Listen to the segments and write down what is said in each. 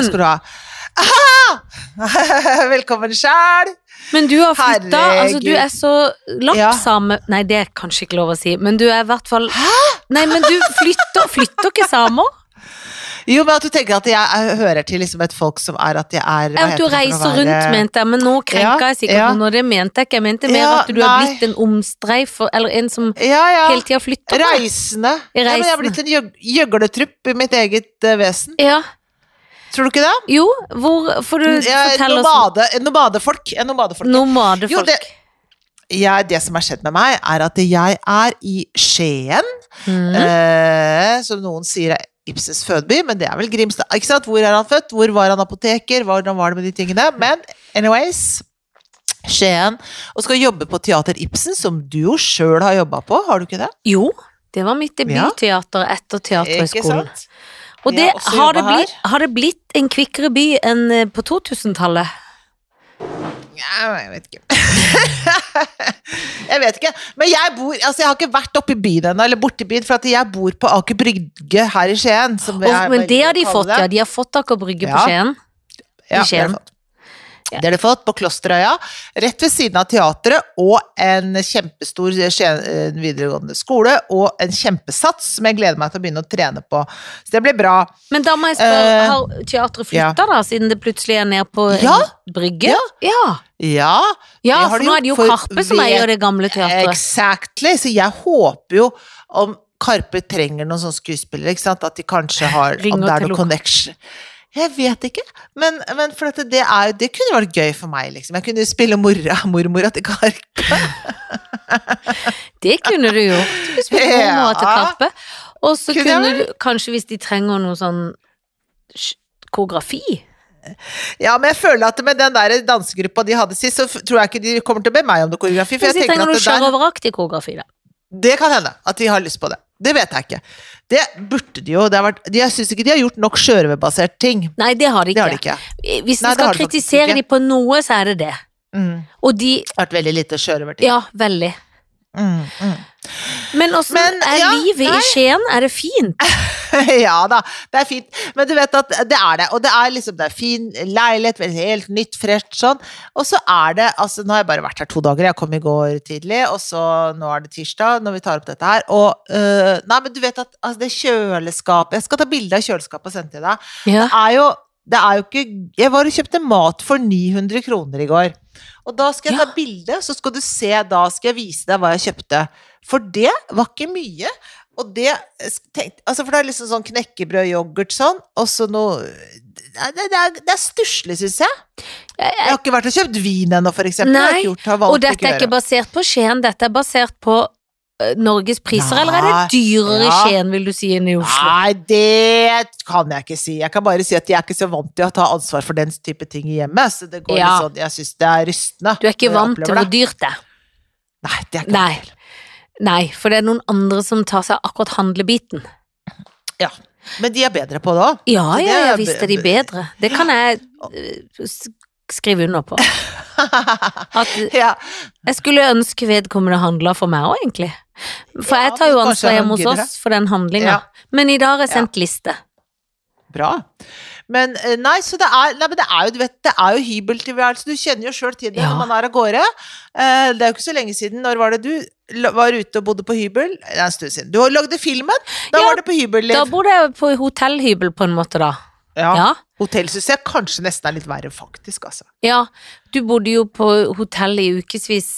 Takk skal du ha. Aha! Velkommen sjæl! Men du har flytta, altså du er så lappsame Nei, det er kanskje ikke lov å si, men du er i hvert fall Nei, men du flytter, flytter ikke samer? Jo, men at du tenker at jeg er, hører til liksom et folk som er at jeg er At du reiser være- rundt, mente jeg, men nå krenka Ja, jeg sikkert ja. noe. det mente jeg ikke. Jeg mente mer Ja, at du har nei. blitt en omstreifer, eller en som Ja, ja. hele tida flytter på. Reisende. Ja, men jeg har blitt en gjøg- gjøgletrupp i mitt eget uh, vesen. Ja. Tror du ikke det? Jo, hvor Får du er fortelle oss nomade, en nomadefolk. En nomadefolk. Nomadefolk. Jo, det- Jeg, det som har skjedd med meg, er at jeg er i Skien, Mm. eh, som noen sier er Ibsens fødeby, men det er vel Grimstad. Ikke sant? Hvor er han født? Hvor var han apoteker? Hvordan var det med de tingene? Men anyways Skien. Og skal jobbe på Teater Ibsen, som du jo sjøl har jobba på, har du ikke det? Jo, det var mitt debutteater etter Ikke Teaterhøgskolen. Og det, har det blitt, har det blitt en kvikkere by enn eh, på 2000-tallet? Ja, jeg vet ikke. jeg vet ikke. Men jeg bor Altså, jeg har ikke vært oppe i byen ennå, eller borte i byen, for jeg bor på Aker Brygge her i Skien. Jeg men det har de fått, det. ja. De har fått Aker Brygge på Ja. Skien. Ja, det har Skien. de fått. Det har de fått på Klosterøya, rett ved siden av teatret, og en kjempestor eh, videregående skole, og en kjempesats som jeg gleder meg til å begynne å trene på. Så det blir bra. Men da må jeg spørre, uh, har teatret flytta da, siden det plutselig er ned på en Ja. brygge? Ja. Ja, Ja, Ja, for nå er det jo Karpe som eier det gamle teatret. Exactly. Så jeg håper jo om Karpe trenger noen sånne skuespillere, ikke sant? At de kanskje har Om det er noe connection. Jeg vet ikke, men, men for dette, det, er, det kunne vært gøy for meg, liksom. Jeg kunne spille mora, mormora til Karpe. Det kunne du gjort. Du kunne spilt mormora til Karpe. Og så Kunne kunne du kanskje, hvis de trenger noe sånn koreografi Ja, men jeg føler at med den der dansegruppa de hadde sist, så tror jeg ikke de kommer til å be meg om noe koreografi. For Hvis de jeg tenker trenger at noe det der koreografi, da. Det kan hende at de har lyst på det. Det vet jeg ikke. Det burde de jo. Det har vært, de, jeg syns ikke de har gjort nok sjørøverbasert ting. Nei, det har de Det ikke. har de ikke. Hvis Nei, vi skal kritisere de, de på noe, så er det det. Mm. Og de vært veldig lite sjørøverting. Ja, veldig. Mm, mm. Men åssen er ja, livet i. Skien? Er det fint? ja da, det er fint. Men du vet at det er det. Og det er liksom det er fin leilighet, helt nytt, fresht sånn. Og så er det altså Nå har jeg bare vært her to dager, jeg kom i går tidlig, og så nå er det tirsdag når vi tar opp dette her. Og øh, Nei, men du vet at altså, det kjøleskapet Jeg skal ta bilde av kjøleskapet og sende til deg. Ja. Det er jo det er jo ikke Jeg var og kjøpte mat for 900 kroner i går. Og da skal jeg Ja. ta bilde, så skal du se, da skal jeg vise deg hva jeg kjøpte. For det var ikke mye. Og det altså For det er liksom sånn knekkebrød, yoghurt sånn, og så noe Det, er, det er stusslig, syns jeg. Jeg har ikke vært og kjøpt vin ennå, for eksempel. Nei, Og dette er ikke basert på Skien, dette er basert på Norges priser, eller er det dyrere i ja. Skien, vil du si, enn i Oslo? Nei, det kan jeg ikke si. Jeg kan bare si at jeg er ikke så vant til å ta ansvar for den type ting i hjemmet. Så det går Ja. litt sånn, jeg syns det er rystende. Du er ikke vant til hvor dyrt det er. Nei, det er ikke Nei. Nei, for det er noen andre som tar seg akkurat handlebiten. Ja. Men de er bedre på det òg. Ja, ja, ja, er visst er de bedre. Det kan jeg eh, skrive under på. At ja. jeg skulle ønske vedkommende handla for meg òg, egentlig. For Ja, jeg tar jo ansvar hjemme hos oss for den handlinga. Ja. Men i dag har jeg sendt liste. Bra. Men eh, nei, så det er, nei, men det er jo, du vet, det er jo hybeltilværelse. Du kjenner jo sjøl til det når man er av gårde. Eh, Det er jo ikke så lenge siden. Når var det du var ute og bodde på hybel? Det er en stund siden. Du lagde filmen. Da var det på hybelliv. Da bodde jeg på hotellhybel på en måte, da. Ja. Ja. Hotell syns jeg kanskje nesten er litt verre, faktisk. Altså. ja. Du bodde jo på hotell i ukevis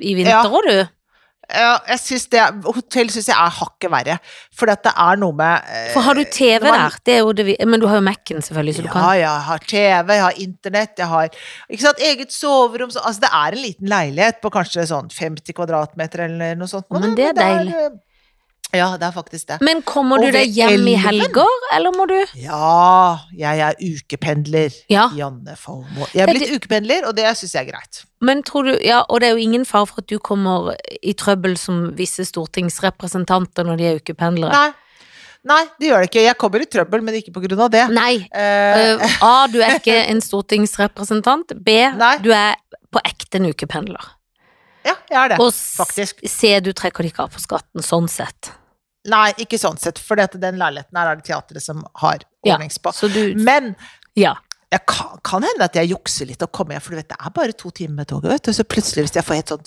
i vinter Ja. du. Ja, jeg synes det, hotell syns jeg er hakket verre. For det er noe med eh, For har du TV man- der? Det er det Men du har jo Mac-en, selvfølgelig, så du kan Ja, jeg har TV, jeg har internett, jeg har ikke sant, eget soverom. Så, altså det er en liten leilighet på kanskje sånn 50 kvadratmeter eller noe sånt. Men det er deilig. eh, Ja, det er faktisk det. Men kommer du deg hjem hjem i elven? helger, eller må du Ja, jeg er ukependler. Ja. Janne Folmo. Jeg er Det- blitt ukependler, og det syns jeg er greit. Men tror du Ja, og det er jo ingen fare for at du kommer i trøbbel som visse stortingsrepresentanter når de er ukependlere. Nei. Nei, det gjør det ikke. Jeg kommer i trøbbel, men ikke på grunn av det. Nei. Øh, A, du er ikke en stortingsrepresentant. B, Nei. du er på ekte en ukependler. Ja, jeg er det. Og faktisk. Og se, du trekker det ikke av på skatten, sånn sett. Nei, ikke sånn sett, for den leiligheten her er det teatret som har Ja, ordnings på. Så du Men Ja. jeg kan, kan hende at jeg jukser litt og kommer hjem, for du vet, det er bare to timer med toget, vet du. Så plutselig, hvis jeg får helt sånn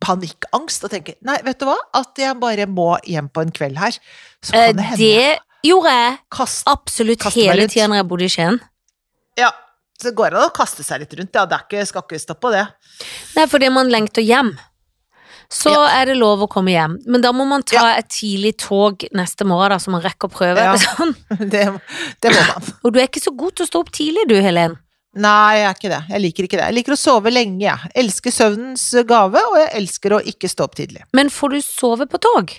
panikkangst og tenker nei, vet du hva, at jeg bare må hjem på en kveld her, så Eh, kan det hende Det gjorde jeg Kast, absolutt hele tida når jeg bodde i Skien. Ja. Så det går an å kaste seg litt rundt, ja. Det ikke, skal ikke stå på det. Nei, fordi man lengter hjem. Så Ja. er det lov å komme hjem. Men da må man ta et tidlig tog neste morgen, da, så man rekker å prøve. Ja. Sånn. Det, det må man. Og du er ikke så god til å stå opp tidlig, du, Helen. Nei, jeg er ikke det. Jeg liker ikke det. Jeg liker å sove lenge, jeg. Elsker søvnens gave, og jeg elsker å ikke stå opp tidlig. Men får du sove på tog?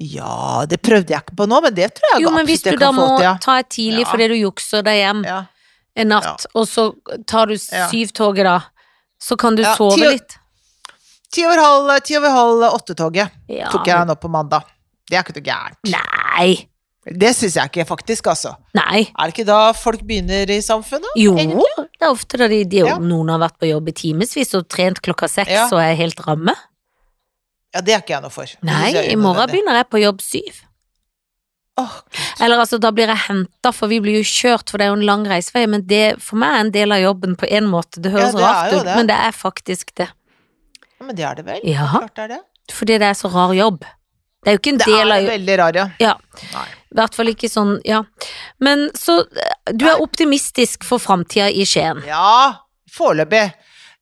Ja, det prøvde jeg ikke på nå, men det tror jeg Jo, men hvis absolutt du jeg da kan må få til, ja. ta et tidlig Ja. fordi du jukser deg hjem ja. En natt, og så tar du syv toget da, så kan du Ja, sove ti- litt. Ti over halv, ti over halv åtte-toget Ja. tok jeg nå på mandag. Det er ikke noe gærent. Nei. Det syns jeg ikke, faktisk, altså. Nei. Er det ikke da folk begynner i samfunnet? Jo, egentlig? det er ofte da de, de Ja. Noen har vært på jobb i timevis og trent klokka seks Ja. og er helt ramme. Ja, det er ikke jeg noe for. Nei, i morgen begynner jeg på jobb syv. Åh, Eller altså, da blir jeg henta, for vi blir jo kjørt, for det er jo en lang reisevei, men det for meg er en del av jobben på en måte. Det høres Ja, det rart ut, det. men det er faktisk det. ja, men det er det vel? Ja, Klart det er det. fordi det er så rar jobb. Det er jo ikke en Det del er veldig rar, ja. Ja. I hvert fall ikke sånn, ja. Men så eh, du er optimistisk for framtida i Skien. Ja, foreløpig.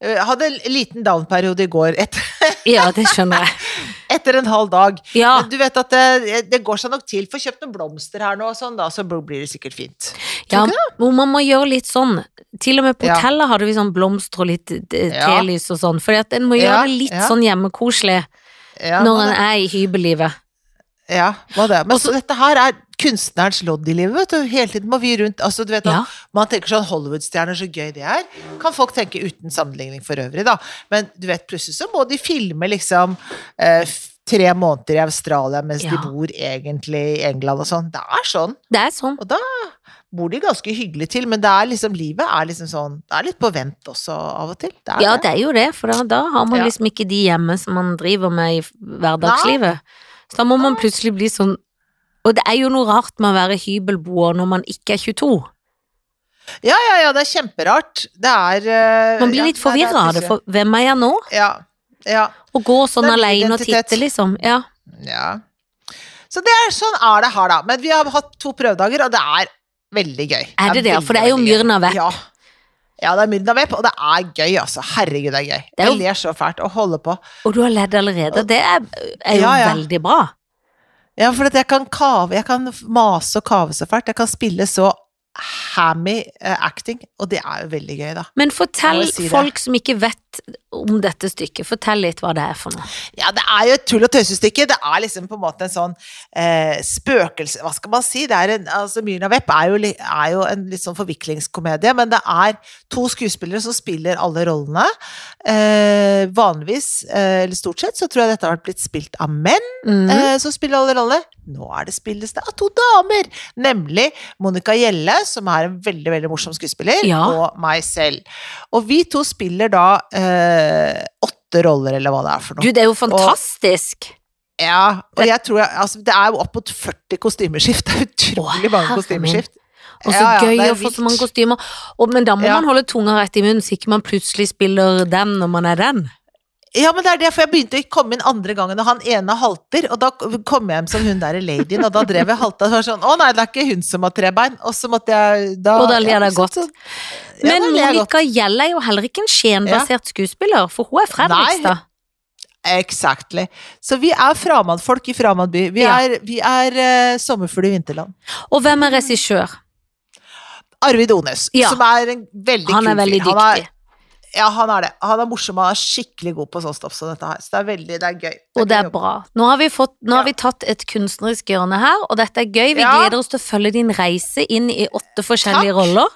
Jeg hadde en liten down-periode i går etter, Ja, det skjønner jeg. etter en halv dag. Ja, Men du vet at det, det går seg nok til. Få kjøpt noen blomster her nå, sånn, da, så blir det sikkert fint. ja hvor man må gjøre litt sånn. Til og med på Ja. hotellet hadde vi sånn blomster og litt eh, Ja. telys og sånn, fordi at en må gjøre det litt ja. sånn hjemmekoselig Ja, når en er i hybellivet. Ja, hva det? Men Og så- så dette her er kunstnerens lodd i livet, vet du. Hele tiden må vi rundt. Altså, du vet Ja. Man tenker sånn Hollywood-stjerner, så gøy det er. Kan folk tenke uten sammenligning for øvrig, da. Men du vet, plutselig så må de filme liksom eh, tre måneder i Australia mens Ja. de bor egentlig i England og sånn. Det er sånn. Det er sånn. Og da bor de ganske hyggelig til, men det er liksom, livet er liksom sånn Det er litt på vent også av og til. Det Ja, det. det er jo det, for da, da har man Ja. liksom ikke de hjemme som man driver med i hverdagslivet. Så da må man plutselig bli sånn Og det er jo noe rart med å være hybelboer når man ikke er 22. Ja, ja, ja, det er kjemperart. Det er uh, Man blir ja, litt forvirra av det, for hvem er jeg nå? Ja. Ja. Å gå sånn Det er alene og titte, liksom. Ja. Ja. Så det er, sånn er det her, da. Men vi har hatt to prøvedager, og det er veldig gøy. Er det det? veldig, For det er jo. Myrna Vepp. Ja. ja, det er Myrna Vepp, og det er gøy, altså. Herregud, det er gøy. Det er jo- Jeg ler så fælt og holder på. Og du har ledd allerede. Det er, er jo Ja, ja. veldig bra. Ja, for at jeg kan kave, jeg kan mase og kave så fælt. Jeg kan spille så hammy eh, acting, og det er jo veldig gøy, da. Men fortell si folk som ikke vet om dette stykket, fortell litt hva det er for noe. Ja, det er jo et tull- og tøysestykke. Det er liksom på en måte en sånn eh, spøkelse Hva skal man si? Det er en, altså Myrna Vepp er jo, er jo en litt sånn forviklingskomedie, men det er to skuespillere som spiller alle rollene. Eh, vanligvis, eh, eller stort sett, så tror jeg dette har blitt spilt av menn mm. eh, som spiller alle rollene. Nå er det spilles det av to damer, nemlig Monica Gjelle, som er en veldig veldig morsom skuespiller, Ja. og meg selv. Og vi to spiller da eh, åtte roller, eller hva det er for noe. Du, det er jo fantastisk. Ja, og jeg tror jeg, altså, det er jo opp mot 40 kostymeskift. Det er utrolig mange kostymeskift. Og så Ja, ja, gøy å få så mange kostymer. Og, men da må Ja. man holde tunga rett i munnen, så ikke man plutselig spiller den når man er den. Ja, men det er det, for jeg begynte å komme inn andre gangen, og han ene halter, og da kom jeg hjem som hun der ladyen, og da drev jeg halta, og så var sånn, å nei, det er ikke hun som har tre bein, og så måtte jeg da Og da ler jeg godt. så- Men. Monica Gjell er jo heller ikke en Skien-basert skuespiller, for hun er Fredrikstad. Exactly. Så vi er framandfolk i Framandby. Vi er, vi er uh, sommerfugl i vinterland. Og hvem er regissør? Arvid Ones, Ja. som er en veldig Han er kul veldig fyr. Han er- dyktig. Ja, han er det. Han er morsom, han er skikkelig god på sånn stoff som dette her. Så det er veldig, det er gøy. Og det er bra. Nå har vi, fått, nå har Ja. vi tatt et kunstnerisk hjørne her, og dette er gøy. Vi Ja. gleder oss til å følge din reise inn i åtte forskjellige Takk. roller.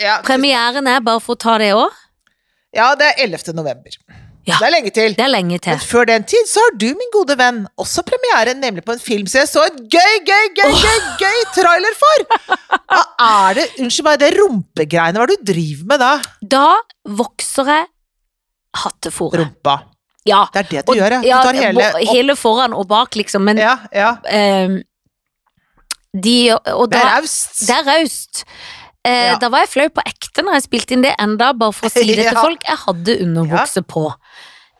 Ja, Premieren er, bare for å ta det òg, ja, det er 11. november. Ja. Det er lenge til. det er lenge til. Men før den tid så har du, min gode venn, også premiere, nemlig på en film som jeg så en gøy, gøy, gøy, gøy, gøy trailer for! Hva er det, unnskyld meg, det rumpegreiene, hva er det du driver med da? Da vokser jeg hattefòret. Rumpa. Ja. Det er det du og- gjør, ja. Du ja, tar hele opp. hele foran og bak, liksom. Men Ja, ja. Um, de Og Det er raust. Det er raust. Eh, Ja. Da var jeg flau på ekte når jeg spilte inn det enda, bare for å si det til folk. Jeg hadde underbukse på.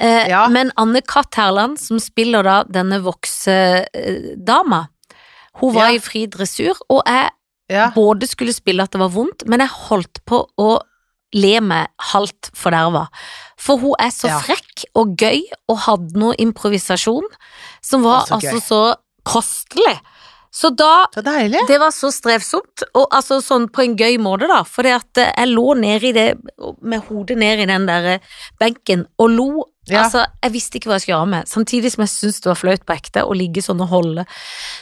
Eh, Ja. Men Anne Katt Herland, som spiller da denne voksedama, hun var Ja. i fri dressur, og jeg Ja. både skulle spille at det var vondt, men jeg holdt på å le meg halvt forderva. For hun er så Ja. frekk og gøy, og hadde noe improvisasjon som var altså, altså så kostelig. Så da Så det var så strevsomt, og altså sånn på en gøy måte, da. For eh, jeg lå nede i det, med hodet ned i den der eh, benken, og lo. Ja. Altså, jeg visste ikke hva jeg skulle gjøre med, samtidig som jeg syntes det var flaut på ekte å ligge sånn og holde.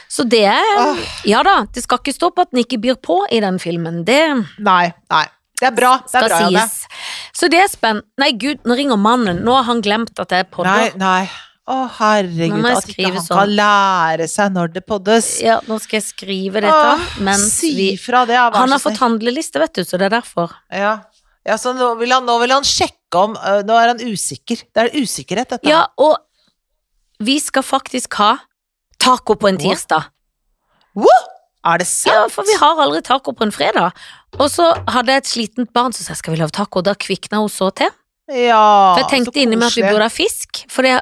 Så det er Åh. Ja da, det skal ikke stå på at den ikke byr på i den filmen. Det Nei, nei. Det er bra. Det er bra, sies. Det. Så det er spennende. Nei, gud, nå ringer mannen. Nå har han glemt at jeg Nei, podder. nei. Å, herregud. At ikke han sånn. kan lære seg når det poddes. Ja, nå skal jeg skrive dette Åh, si vi fra det, ja, Han har fått handleliste, vet du, så det er derfor. Ja. ja, så nå vil, han, nå vil han sjekke om Nå er han usikker. Det er usikkerhet, dette. Ja, og vi skal faktisk ha taco på en tirsdag. Woo! Er det sant? Ja, for vi har aldri taco på en fredag. Og så hadde jeg et slitent barn som sa skal vi lage taco, og da kvikna hun så til. Ja, For jeg tenkte inni meg at vi burde ha fisk, for det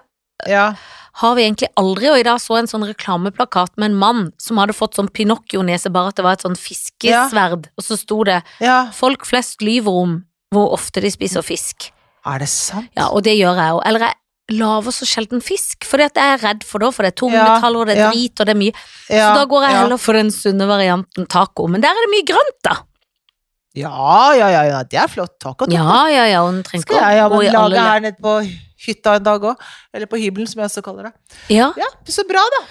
Ja. har vi egentlig aldri, og i dag så jeg en sånn reklameplakat med en mann som hadde fått sånn Pinocchio-nese, bare at det var et sånn fiskesverd, og så sto det ja. 'Folk flest lyver om hvor ofte de spiser fisk'. Er det sant? Ja, og det gjør jeg òg. Eller jeg lager så sjelden fisk, fordi at jeg er redd for det, for det er Ja, tungmetaller, og det er ja. drit, og det er mye. Ja, så da går jeg ja. heller for den sunne varianten taco. Men der er det mye grønt, da. Ja, ja, ja, ja, det er flott. Takk og takk. Ja, ja, ja, og den trenger Skal jeg ja, ikke å gå i lage her nede på hytta en dag òg? Eller på hybelen, som jeg også kaller det. Ja. Ja, så bra, da.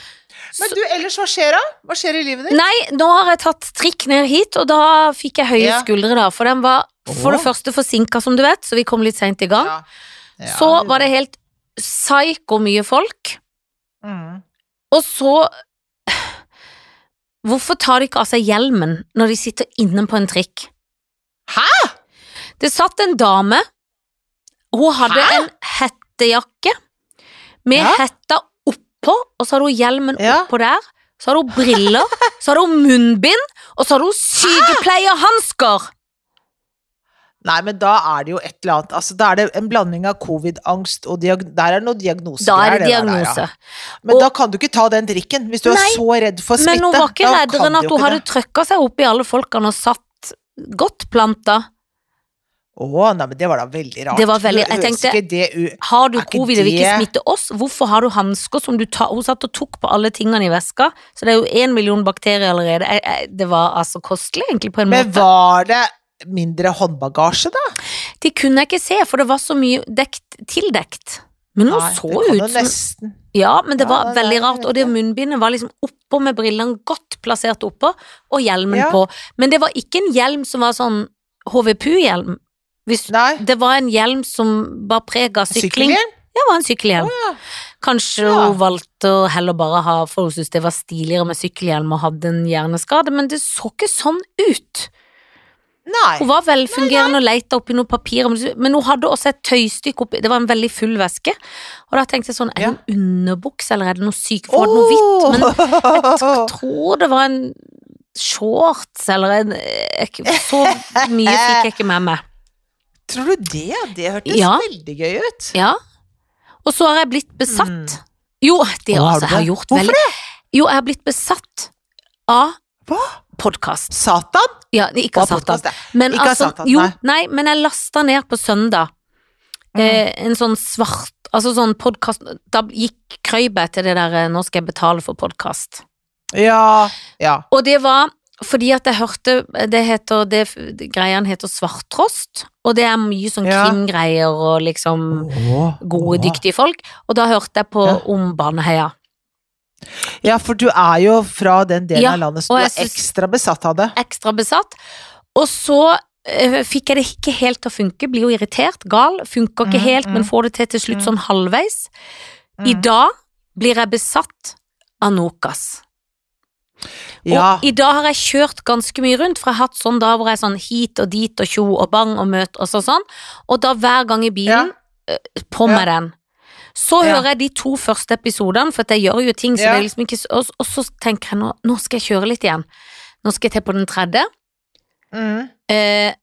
Men Så- du, ellers, hva skjer da? Hva skjer i livet ditt? Nei, nå har jeg tatt trikk ned hit, og da fikk jeg høye Ja. skuldre, da. For den var for det første forsinka, som du vet, så vi kom litt seint i gang. Ja. Ja, så var det helt psyko mye folk. mm. Og så Hvorfor tar de ikke av seg hjelmen når de sitter inne på en trikk? Hæ?! Det satt en dame, hun hadde Hæ? en hettejakke med Ja. hetta oppå, og så har hun hjelmen Ja. oppå der. Så har hun briller, så har hun munnbind, og så har hun sykepleierhansker! Nei, men da er det jo et eller annet Altså, da er det en blanding av covid-angst og Der er det noen diagnoser. Da er det der, ja. Men Og- da kan du ikke ta den drikken, hvis du Nei, er så redd for smitte. Men hun var ikke reddere enn at hun hadde det. trøkka seg i alle folkene og satt godt planta. Å, nei, men det var da veldig rart. Det var veldig- jeg tenkte- det. Har du covid og vil ikke smitte oss, hvorfor har du hansker som du tar Hun satt og tok på alle tingene i veska, så det er jo én million bakterier allerede. Jeg- jeg- Det var altså kostelig, egentlig, på en Men måte. var det mindre håndbagasje, da? De kunne jeg ikke se, for det var så mye dekt, tildekt. Men hun Nei, så det ut som nesten Ja, men det Ja, var det veldig veldig rart, og det munnbindet var liksom oppå med brillene godt plassert oppå, og hjelmen Ja. på. Men det var ikke en hjelm som var sånn HVPU-hjelm. Hvis Nei. Det var en hjelm som var preg av sykling. Sykkelhjelm? Ja, det var en sykkelhjelm. Oh, ja. Kanskje Ja. hun valgte å heller bare ha For hun syntes det var stiligere med sykkelhjelm og hadde en hjerneskade, men det så ikke sånn ut. Nei. Hun var velfungerende og leita oppi noen papir, men- men hun hadde også et tøystykke oppi Det var en veldig full veske, og da tenkte jeg sånn Er det en underbukse, eller er det noe syk For oh. noe hvitt, men jeg tror det var en shorts eller en jeg- Så mye fikk jeg ikke med meg. Tror du det? Det hørtes Ja. veldig gøy ut. Ja. Og så har jeg blitt besatt. Mm. Jo, det har altså, jeg har det? gjort Hvorfor veldig Jo, jeg har blitt besatt av Hva? podkast. Satan? Ja, ikke av Satan. Men Ikke altså, Satan, jo, nei. nei, men jeg lasta ned på søndag Mm. eh, en sånn svart Altså sånn podkast Da gikk krøybet til det der eh, 'nå skal jeg betale for podkast'. Ja. Ja. Og det var fordi at jeg hørte Det heter det, Greiene Greien heter Svarttrost, og det er mye sånn Ja. krimgreier og liksom oh, gode, oh. dyktige folk. Og da hørte jeg på Ja. om Baneheia. Ja, for du er jo fra den delen Ja, av landet så du er ekstra besatt av det. Ekstra besatt. Og så eh, fikk jeg det ikke helt til å funke, blir jo irritert, gal, funker ikke Mm, helt, men mm. får det til til slutt Mm. sånn halvveis. I Mm. dag blir jeg besatt av Nokas. Ja. Og i dag har jeg kjørt ganske mye rundt, for jeg har hatt sånn da hvor jeg er sånn hit og dit og tjo og bang og møt og så sånn, og da hver gang i bilen, ja. på Ja. med den. Så Ja. hører jeg de to første episodene, for jeg gjør jo ting, så Ja. liksom ikke og, og så tenker jeg nå, nå skal jeg kjøre litt igjen. Nå skal jeg til på den tredje. Mm. Eh,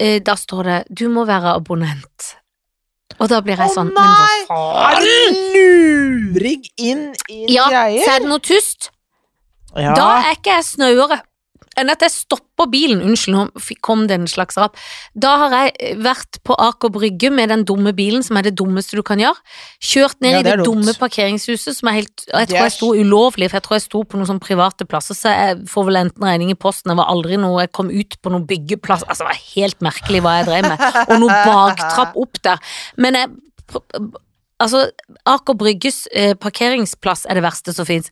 eh, da står det 'du må være abonnent'. Og da blir jeg Å sånn nei! Men hva Er faen? det luring inn i Ja, greier? så er det noe tyst. Ja. Da er ikke jeg snauere enn at jeg stopper bilen. Unnskyld, nå kom det en slags rap. Da har jeg eh, vært på Aker Brygge med den dumme bilen, som er det dummeste du kan gjøre. Kjørt ned Ja, i det det, er dumt. dumme parkeringshuset, som er helt Jeg tror yes. jeg sto ulovlig, for jeg tror jeg sto på noen sånne private plasser, så jeg får vel enten regning i posten. Jeg var aldri noe Jeg kom ut på noen byggeplass Altså, det var helt merkelig hva jeg drev med. Og noe baktrapp opp der. Men jeg Altså, Aker Brygges eh, parkeringsplass er det verste som fins.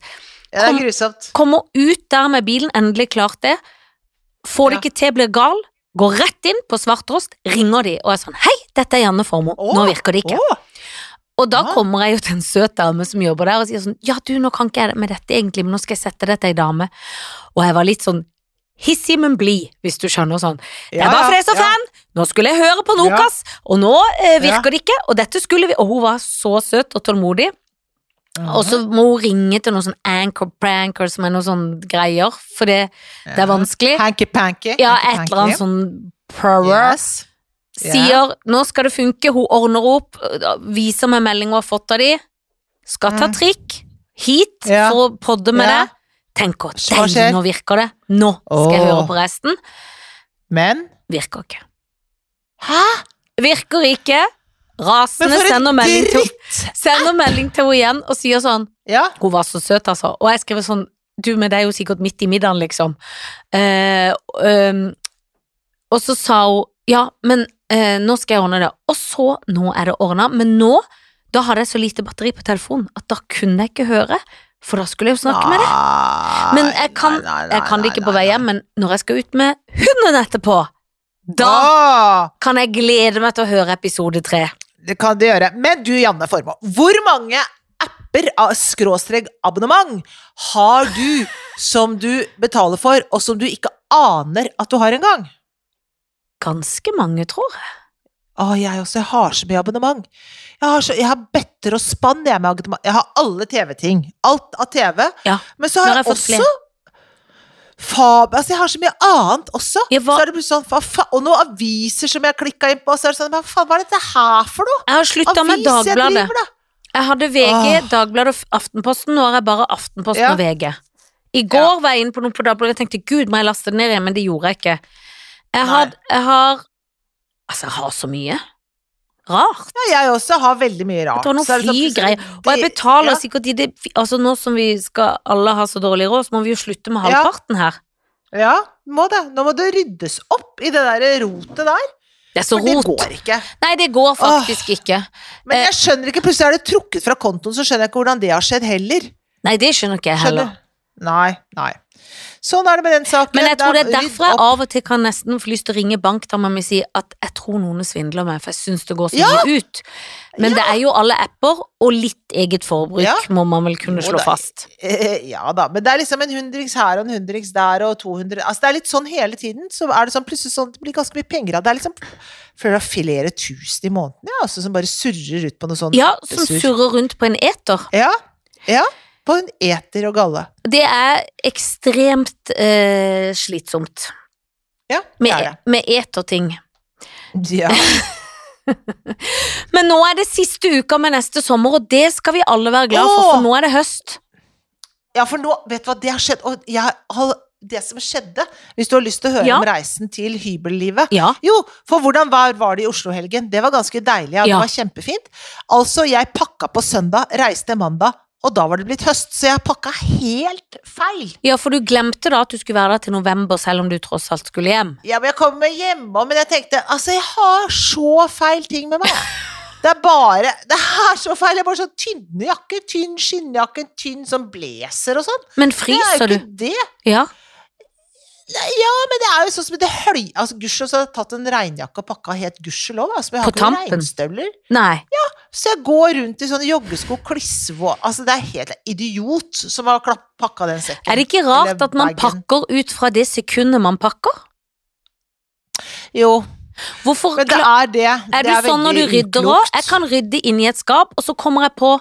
Ja, det er grusomt. Kommer ut der med bilen, endelig klart det. Får det Ja. ikke til, blir gal. Går rett inn på Svarttrost, ringer de og er sånn Hei, dette er Janne Formoe. Nå virker det ikke. Å, Og da kommer jeg jo til en søt dame som jobber der og sier sånn Ja, du, nå kan ikke jeg med dette egentlig, men nå skal jeg sette dette ei dame. Og jeg var litt sånn hissig, men blid, hvis du skjønner sånn. Det er bare fordi jeg er så fan! Nå skulle jeg høre på Nokas, og nå eh, virker det ikke, og dette skulle vi Og hun var så søt og tålmodig. Og så må hun ringe til noen sånn anchor pranker som er noen sånne greier, for det, det er vanskelig. Hanky-panky. Ja, et eller annet sånn prower. Yes. Sier Sier 'nå skal det funke', hun ordner opp, viser meg melding hun har fått av de. Skal ta Mm. trikk hit yeah. for å podde med yeah. det. Tenk å, nå virker det. Nå skal jeg høre på resten. Men Virker ikke. Hæ? Virker ikke. Rasende for sender melding, melding til henne igjen og sier sånn Ja. Hun var så søt, altså. Og jeg skrev sånn Du, men det er jo sikkert midt i middagen, liksom. Uh, um, og så sa hun ja, men uh, nå skal jeg ordne det. Og så, nå er det ordna, men nå, da hadde jeg så lite batteri på telefonen at da kunne jeg ikke høre, for da skulle jeg jo snakke med deg. Men jeg kan, jeg kan det ikke på vei hjem, men når jeg skal ut med hunden etterpå, da Da kan jeg glede meg til å høre episode tre. Det kan det gjøre. Men du, Janne Formoe, hvor mange apper av skråstrek abonnement har du som du betaler for, og som du ikke aner at du har engang? Ganske mange, tror jeg. Å, jeg også. Jeg har så mye abonnement. Jeg har, så, jeg har better og spann, jeg, med abonnement. Jeg har alle TV-ting. Alt av TV. Ja, Men så har jeg også Fab... Altså, jeg har så mye annet også. Ja, Så er det sånn, fa- Og noen aviser som jeg har klikka inn på, så er det sånn Hva faen, hva er dette her for noe? Jeg har slutta med Dagbladet. jeg. Jeg hadde VG, Åh. Dagbladet og Aftenposten. Nå har jeg bare Aftenposten Ja. og VG. I går var jeg inne på noe på Dagbladet og tenkte gud, må jeg laste det ned igjen, men det gjorde jeg ikke. Jeg har, jeg har Altså, jeg har så mye. Rart. Ja, jeg også har veldig mye rart. Det var noen Så sånn flygreier. Og jeg betaler ja. sikkert i det Altså, nå som vi skal alle ha så dårlig råd, så må vi jo slutte med halvparten her. Ja, må det. Nå må det ryddes opp i det der rotet der. Det er så For det går ikke. Nei, det går faktisk ikke. Men Eh. jeg skjønner ikke, plutselig er det trukket fra kontoen, så skjønner jeg ikke hvordan det har skjedd heller. Nei, det skjønner ikke jeg heller. Skjønner? Nei, nei. Sånn er det med den saken. Men jeg tror det er derfor jeg av og til kan nesten få lyst til å ringe bankdama mi og si at jeg tror noen svindler meg, for jeg syns det går så Ja! mye ut. Men Ja! det er jo alle apper, og litt eget forbruk Ja. må man vel kunne slå fast. Eh, Ja da, men det er liksom en hundrings her og en hundrings der og 200 Altså det er litt sånn hele tiden. Så er det sånn plutselig sånn det blir ganske mye penger av det. er liksom Føler du har flere tusen i måneden, ja, altså, som bare surrer ut på noe sånt. Ja, som surrer rundt på en eter. Ja, ja. På en eter og galle. Det er ekstremt eh, slitsomt Ja, det med, er det. med eterting. Ja. Men nå er det siste uka med neste sommer, og det skal vi alle være glad for, for nå er det høst. ja, for nå, vet du hva, det har skjedd, og jeg har det som skjedde, hvis du har lyst til å høre Ja. om reisen til hybellivet Ja. Jo, for hvordan var, var det i Oslo-helgen? Det var ganske deilig, ja, det var kjempefint. Altså, jeg pakka på søndag, reiste mandag, og da var det blitt høst, så jeg pakka helt feil. ja, for du glemte da at du skulle være der til november, selv om du tross alt skulle hjem. Ja, men jeg kommer hjemme, men jeg tenkte, altså, jeg har så feil ting med meg. Det er bare, det er så feil, jeg har bare sånn tynne jakker, tynn skinnjakke, tynn sånn blazer og sånn. Men Det er jo jo du? ikke det. Ja. Ja, men det er jo sånn som det høy... Altså, gudskjelov så har jeg tatt en regnjakke og pakka helt gudskjelov. Altså, men jeg har På ikke tampen? regnstøvler. Nei. Så jeg går rundt i sånne joggesko, klissvå Altså, det er helt idiot som har pakka den sekken. Er det ikke rart at man pakker ut fra det sekundet man pakker? Jo. Hvorfor Men det er det. Er det er sånn når du rydder òg? Jeg kan rydde inni et skap, og så kommer jeg på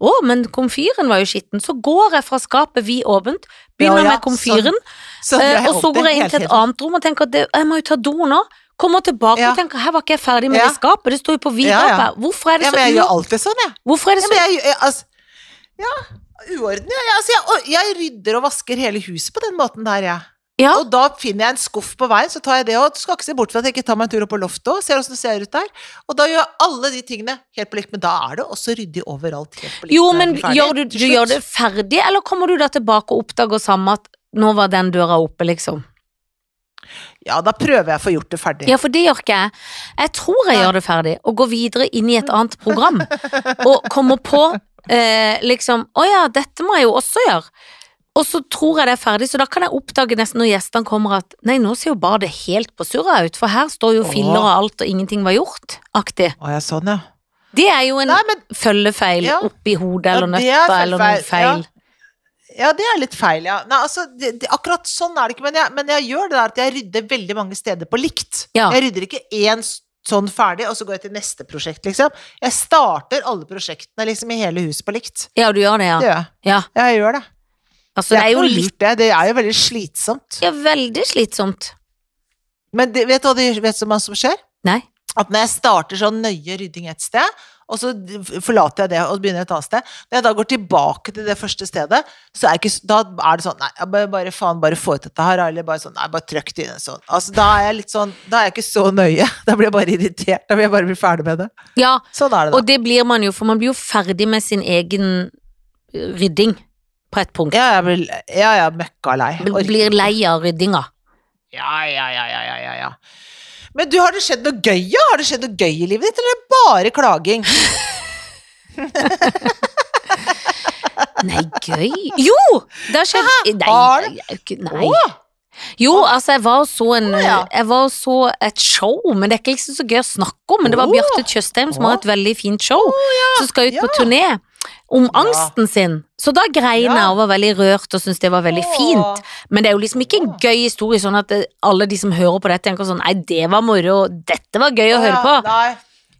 å, men komfyren var jo skitten. Så går jeg fra skapet vidåpent, begynner Ja, ja, med komfyren, Sånn eh, gjør jeg og så går jeg inn til et annet rom og tenker at det, jeg må jo ta do nå. Kommer tilbake Ja. og tenker her var ikke jeg ferdig med Ja. det skapet, det står jo på vidgapet. Hvorfor er det Ja, men jeg gjør alltid sånn, jeg. Hvorfor er det så Ja, jeg, altså, ja, uorden. Jeg, altså, jeg, jeg rydder og vasker hele huset på den måten der, jeg. Ja, Og da finner jeg en skuff på veien, så tar jeg det òg. Du skal ikke se bort fra at jeg ikke tar meg en tur opp på loftet òg, ser åssen det ser ut der. Og da gjør jeg alle de tingene helt på likt, men da er det også ryddig overalt helt på likt. jo, men gjør du, du gjør det ferdig, eller kommer du da tilbake og oppdager samme at nå var den døra oppe, liksom? Ja, da prøver jeg å få gjort det ferdig. Ja, for det gjør ikke jeg. Jeg tror jeg gjør det ferdig, og går videre inn i et annet program, og kommer på eh, liksom Å ja, dette må jeg jo også gjøre. Og så tror jeg det er ferdig, så da kan jeg oppdage nesten når gjestene kommer at nei, nå ser jo bare det helt på surra ut, for her står jo filler og alt, og ingenting var gjort, aktig. Å ja, sånn, ja. Det er jo en Nei, men følgefeil Ja. oppi hodet, eller Ja, nøtta, eller noe feil. Ja, det er litt feil, ja. Nei, altså, det, det, akkurat sånn er det ikke, men jeg, men jeg gjør det der at jeg rydder veldig mange steder på likt. Ja. Jeg rydder ikke én sånn ferdig, og så går jeg til neste prosjekt, liksom. Jeg starter alle prosjektene liksom i hele huset på likt. Ja, du gjør det, Det ja. gjør jeg. Ja, Ja, jeg gjør det. altså det er jo litt det. Det er jo veldig slitsomt. ja, veldig slitsomt. Men det, vet du hva det, vet du hva som skjer? Nei. At når jeg starter sånn nøye rydding et sted, og så forlater jeg det og begynner et annet sted Når jeg da går tilbake til det første stedet, så er, ikke, da er det sånn Nei, bare, bare faen, bare få ut dette her, eller bare sånn Nei, bare trykk det inn sånn. Altså, da er jeg litt sånn Da er jeg ikke så nøye. Da blir jeg bare irritert. Da vil jeg bare bli ferdig med det. Ja, Sånn er det, Og det blir man jo, for man blir jo ferdig med sin egen eh, rydding på et punkt. Ja, jeg blir ja, ja, møkkalei. Orker Blir lei av ryddinga. Ja, ja, ja, ja, ja, ja, ja. Men du, har det skjedd noe gøy, ja? Har det skjedd noe gøy i livet ditt, eller er det bare klaging? Nei, gøy Jo! Det har skjedd Nei, Har det? jo nei. Jo, altså, jeg var så en. Jeg var så et show, men det er ikke liksom så gøy å snakke om. Men det var. Bjarte Tjøstheim som har et veldig fint show, som skal ut på turné. Om angsten sin. Så da grein jeg og var veldig rørt og syntes det var veldig fint. Men det er jo liksom ikke en gøy historie sånn at alle de som hører på dette, tenker sånn Nei, det var moro, dette var gøy å høre på. Nei.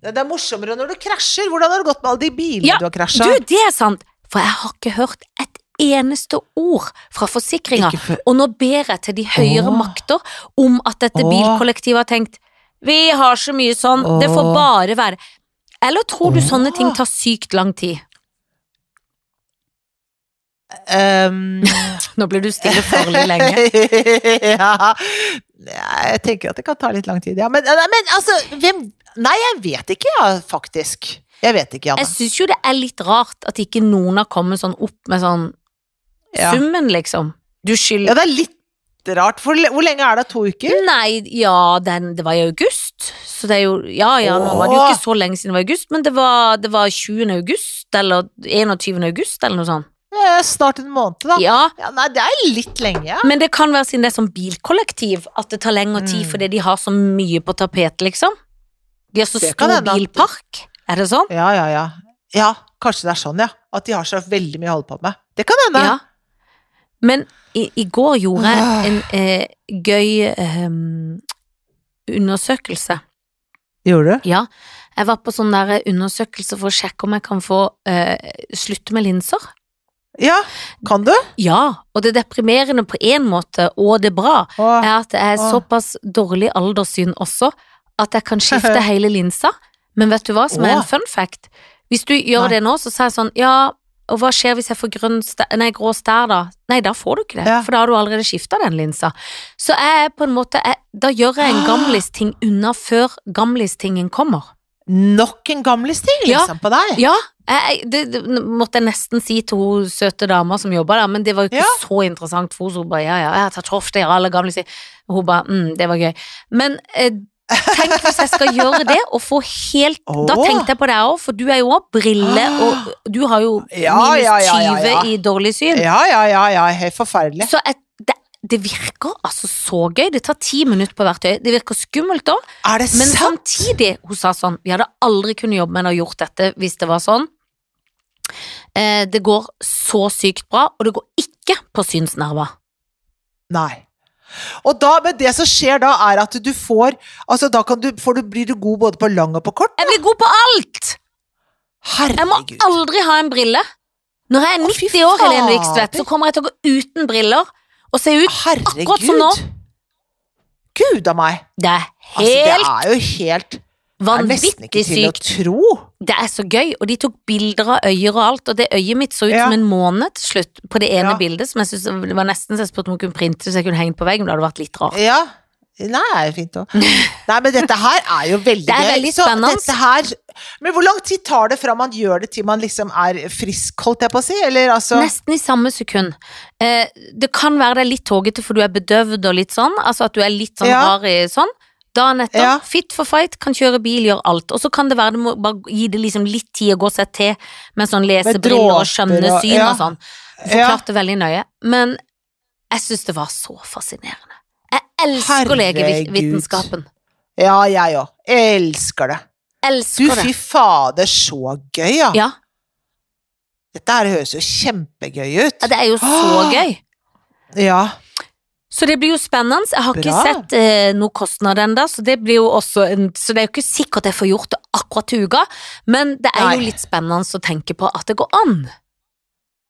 Det det er morsommere når du krasjer. Hvordan har det gått med alle de bilene Ja, du har krasja? Du, det er sant, for jeg har ikke hørt et eneste ord fra forsikringa. For... Og nå ber jeg til de høyere Åh. makter om at dette Åh. bilkollektivet har tenkt Vi har så mye sånn, det får bare være Eller tror du sånne ting tar sykt lang tid? Um, Nå blir du stille farlig lenge. ja Jeg tenker at det kan ta litt lang tid, ja. Men, men altså, hvem Nei, jeg vet ikke, ja, faktisk. Jeg vet ikke, Janne. Jeg syns jo det er litt rart at ikke noen har kommet sånn opp med sånn Ja. summen, liksom. Du ja, det er litt rart. For hvor lenge er det? To uker? Nei, ja, den, det var i august. Så det er jo Ja ja, nå var det jo ikke så lenge siden det var august, men det var, det var 20. august, eller 21. august, eller noe sånt. Eh, Snart en måned, da. Ja, Ja, nei, det er litt lenge, ja. men det kan være siden det er sånn bilkollektiv at det tar lengre tid Mm. fordi de har så mye på tapetet, liksom. De har så Det stor bilpark. Er det sånn? Ja, ja, ja. Ja, kanskje det er sånn, ja. At de har så veldig mye å holde på med. Det kan hende. Ja. Men i, i går gjorde jeg Ah. en eh, gøy eh, undersøkelse. Gjorde du? Ja, jeg var på sånn der undersøkelse for å sjekke om jeg kan få eh, slutte med linser. Ja, kan du? Ja, og det deprimerende på en måte, og det bra, Åh, er at jeg er Åh. såpass dårlig alderssyn også, at jeg kan skifte hele linsa. Men vet du hva som er en fun fact? Hvis du gjør Nei. det nå, så sier jeg sånn, ja, og hva skjer hvis jeg får grønn nei, grå stær da? Nei, da får du ikke det, Ja. for da har du allerede skifta den linsa. Så jeg er på en måte, jeg, da gjør jeg en gamlis-ting unna før gamlis-tingen kommer. Nok en gamlisting, Ja. liksom, på deg? Ja, jeg, det, det måtte jeg nesten si til hun søte dama som jobba der, men det var jo ikke Ja. så interessant for henne. Hun bare ja, ja, jeg har tatt hofte i alle gamle si. Hun bare mm, det var gøy. Men eh, tenk hvis jeg skal gjøre det og få helt Da tenkte jeg på deg òg, for du er jo òg brille, og du har jo Ja, minus ja, ja, 20 ja, ja. i dårlig syn. Ja, ja, ja, ja, helt forferdelig. Så jeg, det, virker altså så gøy. Det tar ti minutter på hvert øye. Det virker skummelt òg. Men sant? samtidig, hun sa sånn, vi hadde aldri kunnet jobbe med henne og gjort dette hvis det var sånn. Eh, det går så sykt bra, og det går ikke på synsnerver. Nei. Og da, men det som skjer da, er at du får Altså, da kan du, får du, blir du god både på lang og på kort. Jeg blir god på alt! Jeg må aldri ha en brille. Når jeg er Å, 90 år, Helene. Vikstvedt, så kommer jeg til å gå uten briller og se ut Herregud. akkurat som nå. Gud a meg. Det er Altså, det er jo helt vanvittig sykt. tro. Det er så gøy, og de tok bilder av øyer og alt, og det øyet mitt så ut Ja. som en måned til slutt på det ene Ja. bildet, som jeg synes det var nesten så jeg spurte om hun kunne printe så jeg kunne hengt på veggen, det hadde vært litt rart. Ja. Nei, det er jo fint òg. Nei, men dette her er jo veldig Det er gøy. veldig Så spennende. her Men hvor lang tid tar det fra man gjør det til man liksom er frisk, holdt jeg på å si? Eller altså Nesten i samme sekund. Eh, det kan være det er litt tågete for du er bedøvd og litt sånn, altså at du er litt sånn Ja. hard i sånn. Dagen etter, Ja. fit for fight, kan kjøre bil, gjøre alt. Og så kan det være det må bare gi det liksom litt tid å gå seg til med sånn lesebriller og skjønne syn ja. og sånn. Ja. det veldig nøye. Men jeg syns det var så fascinerende. Elsker legevitenskapen. Ja, jeg òg. Elsker det. Elsker Du, fy fader, så gøy, ja. Ja, Dette her høres jo kjempegøy ut. ja, det er jo så gøy. Ja. Så det blir jo spennende. Jeg har ikke sett eh, noe kostnad ennå, så det blir jo også en, Så det er jo ikke sikkert jeg får gjort det akkurat til uka, men det er jo litt spennende å tenke på at det går an.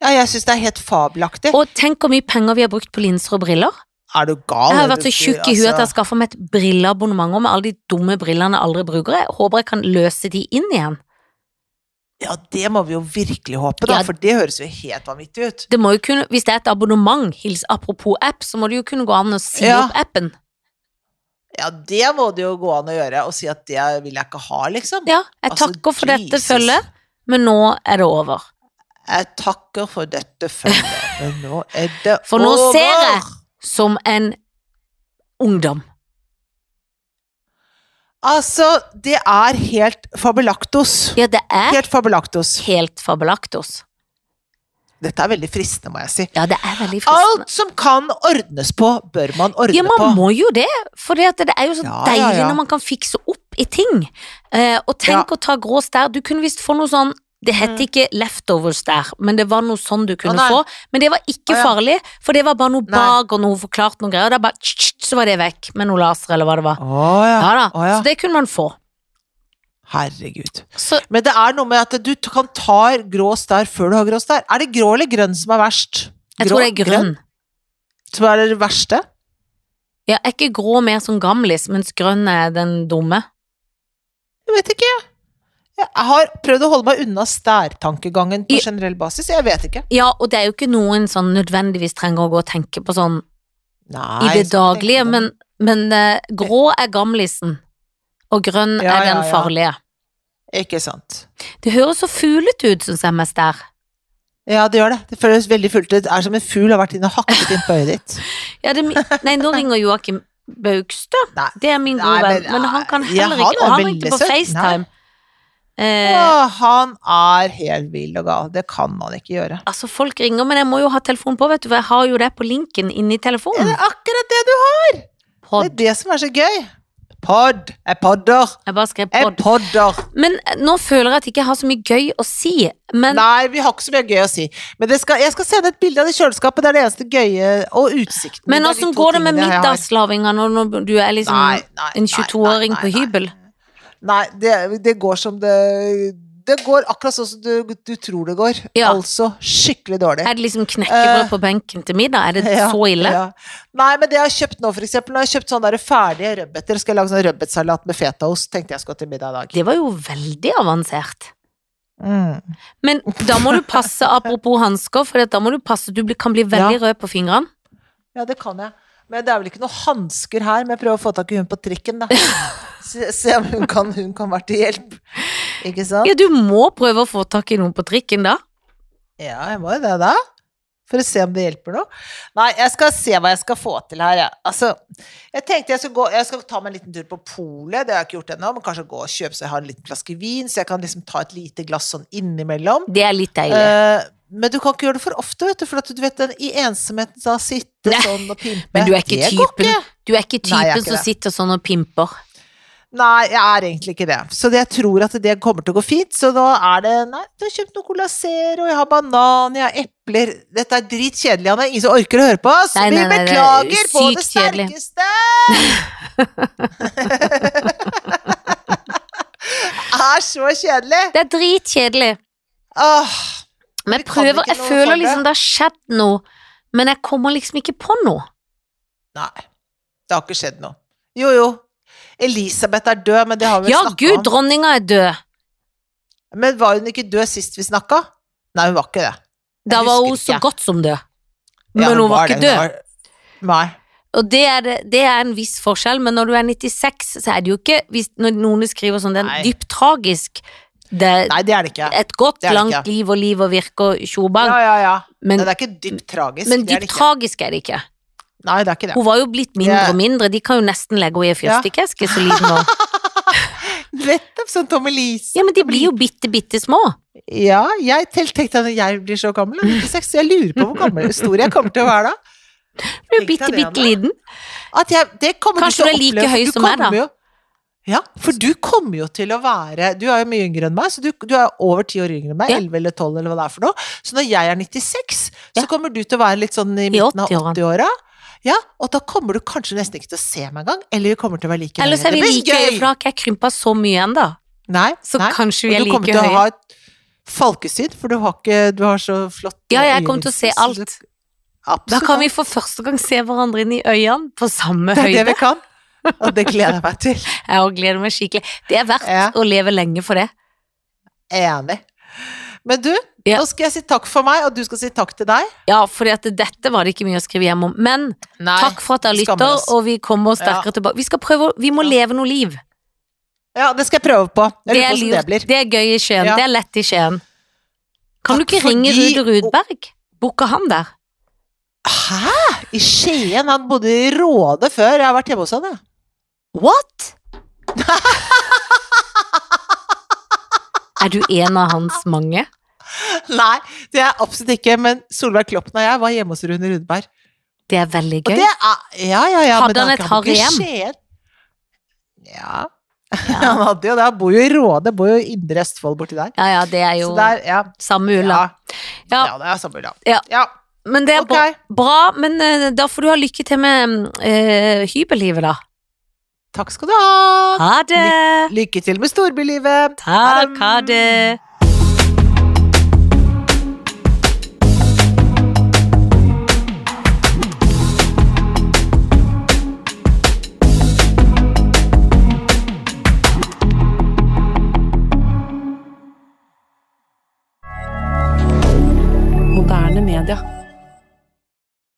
ja, jeg syns det er helt fabelaktig. Og tenk hvor mye penger vi har brukt på linser og briller. Er du gal? Jeg har vært så tjukk i huet at jeg altså- har skaffa meg et brilleabonnement og med alle de dumme brillene jeg aldri bruker. Jeg håper jeg kan løse de inn igjen. Ja, det må vi jo virkelig håpe, da, Ja. for det høres jo helt vanvittig ut. Det må jo kunne, Hvis det er et abonnement, hils apropos app, så må det jo kunne gå an å si Ja. opp appen. Ja, det må det jo gå an å gjøre, og si at det vil jeg ikke ha, liksom. Ja, jeg Altså, takker for dette følget, men nå er det over. Jeg takker for dette følget, men nå er det For nå over. ser jeg som en ungdom. Altså, det er helt fabelaktos. Ja, det er Helt fabelaktos. helt fabelaktos. Dette er veldig fristende, må jeg si. Ja, det er veldig fristende. Alt som kan ordnes på, bør man ordne på. Ja, man på. må jo det, for det er jo så Ja, ja, deilig ja. når man kan fikse opp i ting. Eh, og tenk Ja. å ta grå stær, du kunne visst få noe sånn det het Mm. ikke leftovers der, men det var noe sånn du kunne få. Men det var ikke farlig, for det var bare noe bag bak og noe forklart noe greier. Bare så var det vekk med noe laser eller hva det var. Oh, ja. Ja Å, ja. Så det kunne man få. Herregud. Så Men det er noe med at du kan ta grå stær før du har grå stær. Er det grå eller grønn som er verst? jeg tror det er grønn. Som er det verste? Ja, er ikke grå mer som gamlis, mens grønn er den dumme? Jeg vet ikke. Jeg har prøvd å holde meg unna stærtankegangen på generell basis. Jeg vet ikke. Ja, og det er jo ikke noen som nødvendigvis trenger å gå og tenke på sånn Nei, i det daglige, men, men uh, grå er gamlisen, og grønn Ja, er den ja, ja. farlige. Ikke sant. Det høres så fuglete ut, syns jeg mest der. Ja, det gjør det. Det føles veldig fuglete ut. Det er som en fugl har vært inne og hakket inn på øyet ditt. Ja, det, nei, nå ringer Joakim Baugstø. Det er min Nei, gode venn, men, han kan heller ikke Og han ringte på FaceTime. FaceTime. Eh, Å, han er helt vill og gal. Det kan man ikke gjøre. altså, folk ringer, men jeg må jo ha telefonen på, vet du, for jeg har jo det på linken inni Det telefonen. er akkurat det du har! Det er det som er så gøy. Pod. Jeg podder. Jeg bare skrev Jeg podder. Men eh, nå føler jeg at jeg ikke har så mye gøy å si. Men Nei, vi har ikke så mye gøy å si. Men det skal, jeg skal sende et bilde av det kjøleskapet. Det er det eneste gøye. Og utsikten. Men Det åssen går det med tingene middagslavinga når når du er liksom Nei, nei, en 22-åring nei, på hybel? Nei, det, det går som det Det går akkurat sånn som du, du tror det går. Ja. Altså skikkelig dårlig. Er det liksom knekkebrød uh, på benken til middag? Er det Ja, så ille? ja. Nei, men det jeg har kjøpt nå, for eksempel, når jeg har kjøpt sånne der ferdige rødbeter, skal jeg lage sånn rødbetsalat med fetaost, tenkte jeg skulle til middag i dag. Det var jo veldig avansert. Mm. Men da må du passe, apropos hansker, for da må du passe, du kan bli veldig rød på fingrene. Ja, det kan jeg. Men det er vel ikke noen hansker her, men jeg prøver å få tak i hun på trikken, da. Se, se om hun kan, hun kan være til hjelp. Ikke sant? Ja, du må prøve å få tak i noen på trikken da. Ja, jeg må jo det, da. For å se om det hjelper noe. Nei, jeg skal se hva jeg skal få til her, jeg. Altså, jeg tenkte jeg skal, gå Jeg skal ta meg en liten tur på polet, det har jeg ikke gjort ennå, men kanskje gå og kjøpe så jeg har en liten flaske vin, så jeg kan liksom ta et lite glass sånn innimellom. Det er litt deilig. Eh, men du kan ikke gjøre det for ofte, vet du, for du vet den i ensomheten da sitte sånn og pimpe. men du er ikke det typen. Du er ikke Nei, er typen ikke som sitter sånn og pimper. Nei, jeg er egentlig ikke det. Så det, jeg tror at det kommer til å gå fint. Så nå er det Nei, du har kjøpt noe Cola Zero, jeg har banan, jeg har epler Dette er dritkjedelig, Anne. Ingen som orker å høre på oss. Nei, nei, Vi nei, er beklager på det sterkeste! er så kjedelig. Det er dritkjedelig. Åh, Men jeg prøver, jeg føler liksom det har skjedd noe, men jeg kommer liksom ikke på noe. nei, det har ikke skjedd noe. Jo, jo. Elisabeth er død, men det har vi Ja, snakka gud, dronninga er død. Men var hun ikke død sist vi snakka? Nei, hun var ikke det. Jeg Da var hun så ikke. godt som død. Ja, Men hun var det, ikke død. var- Nei. Og det er, det, er en viss forskjell, men når du er 96, så er det jo ikke hvis, noen skriver sånn, det er dypt tragisk. Det er Nei, det er det ikke. et godt, langt ikke. liv og liv og virke og tjobang, Ja, ja, ja. men, det er ikke dypt tragisk. men dypt tragisk er det ikke. Nei, det er ikke det. Hun var jo blitt mindre og mindre, de kan jo nesten legge henne i en fyrstikkeske så liten nå. Nettopp som Tommelise. Ja, men de blir jo bitte, bitte små. Ja, jeg tenkte at jeg blir så gammel, så jeg lurer på hvor gammel stor jeg kommer til å være da. Du er bitte, bitte liten. At jeg, det kommer Kanskje du er like høy som meg, da. Jo, ja, for du kommer jo til å være Du er jo mye yngre enn meg, så du, du er over ti år yngre enn meg. Ja. 11 eller 12 eller hva det er for noe. Så når jeg er 96, Ja. så kommer du til å være litt sånn i midten av 80-årene. 80-åra. Ja, og da kommer du kanskje nesten ikke til å se meg engang, eller vi kommer til å være like Ellers så er vi like høye, for da har ikke jeg krympa så mye ennå. Nei, Så nei. kanskje vi er like Og du kommer til å ha et falkesyn, for du har, ikke, du har så flott Ja, jeg kommer til å se alt. Absolutt. Da kan vi for første gang se hverandre inn i øynene på samme Det er det vi kan. Og det gleder jeg meg til. Jeg òg gleder meg skikkelig. Det er verdt Ja. å leve lenge for det. Enig. Men du, Ja. nå skal jeg si takk for meg, og du skal si takk til deg. Ja, for dette var det ikke mye å skrive hjem om. Men Nei, takk for at dere lytter, og vi kommer sterkere tilbake. Vi skal prøve, vi må Ja. leve noe liv. Ja, det skal jeg prøve på. Jeg Det er lurt. det blir. Det er gøy i Skien. Ja. Det er lett i Skien. Kan du ikke ringe de... Rude Rudberg? Booke han der? Hæ? I Skien? Han bodde i Råde før. Jeg har vært hjemme hos han, jeg. What? er du en av hans mange? Nei, det er jeg absolutt ikke. Men Solveig Kloppen og jeg var hjemme hos Rune Rudberg. Det er veldig gøy. det er, ja, ja, ja. Hadde men han et harem? Skien. Ja. Han hadde jo det. Han bor jo i Råde. Bor jo i Indre Østfold borti der. Ja ja, det er jo der, ja. samme ulla. Ja. Det er samme ulla. Ja. ja. Men det er okay. bra, bra, men uh, da får du ha lykke til med uh, hybellivet, da. Takk skal du ha! Ha det! Ly lykke til med storbylivet! Takk, ha det! D'accord.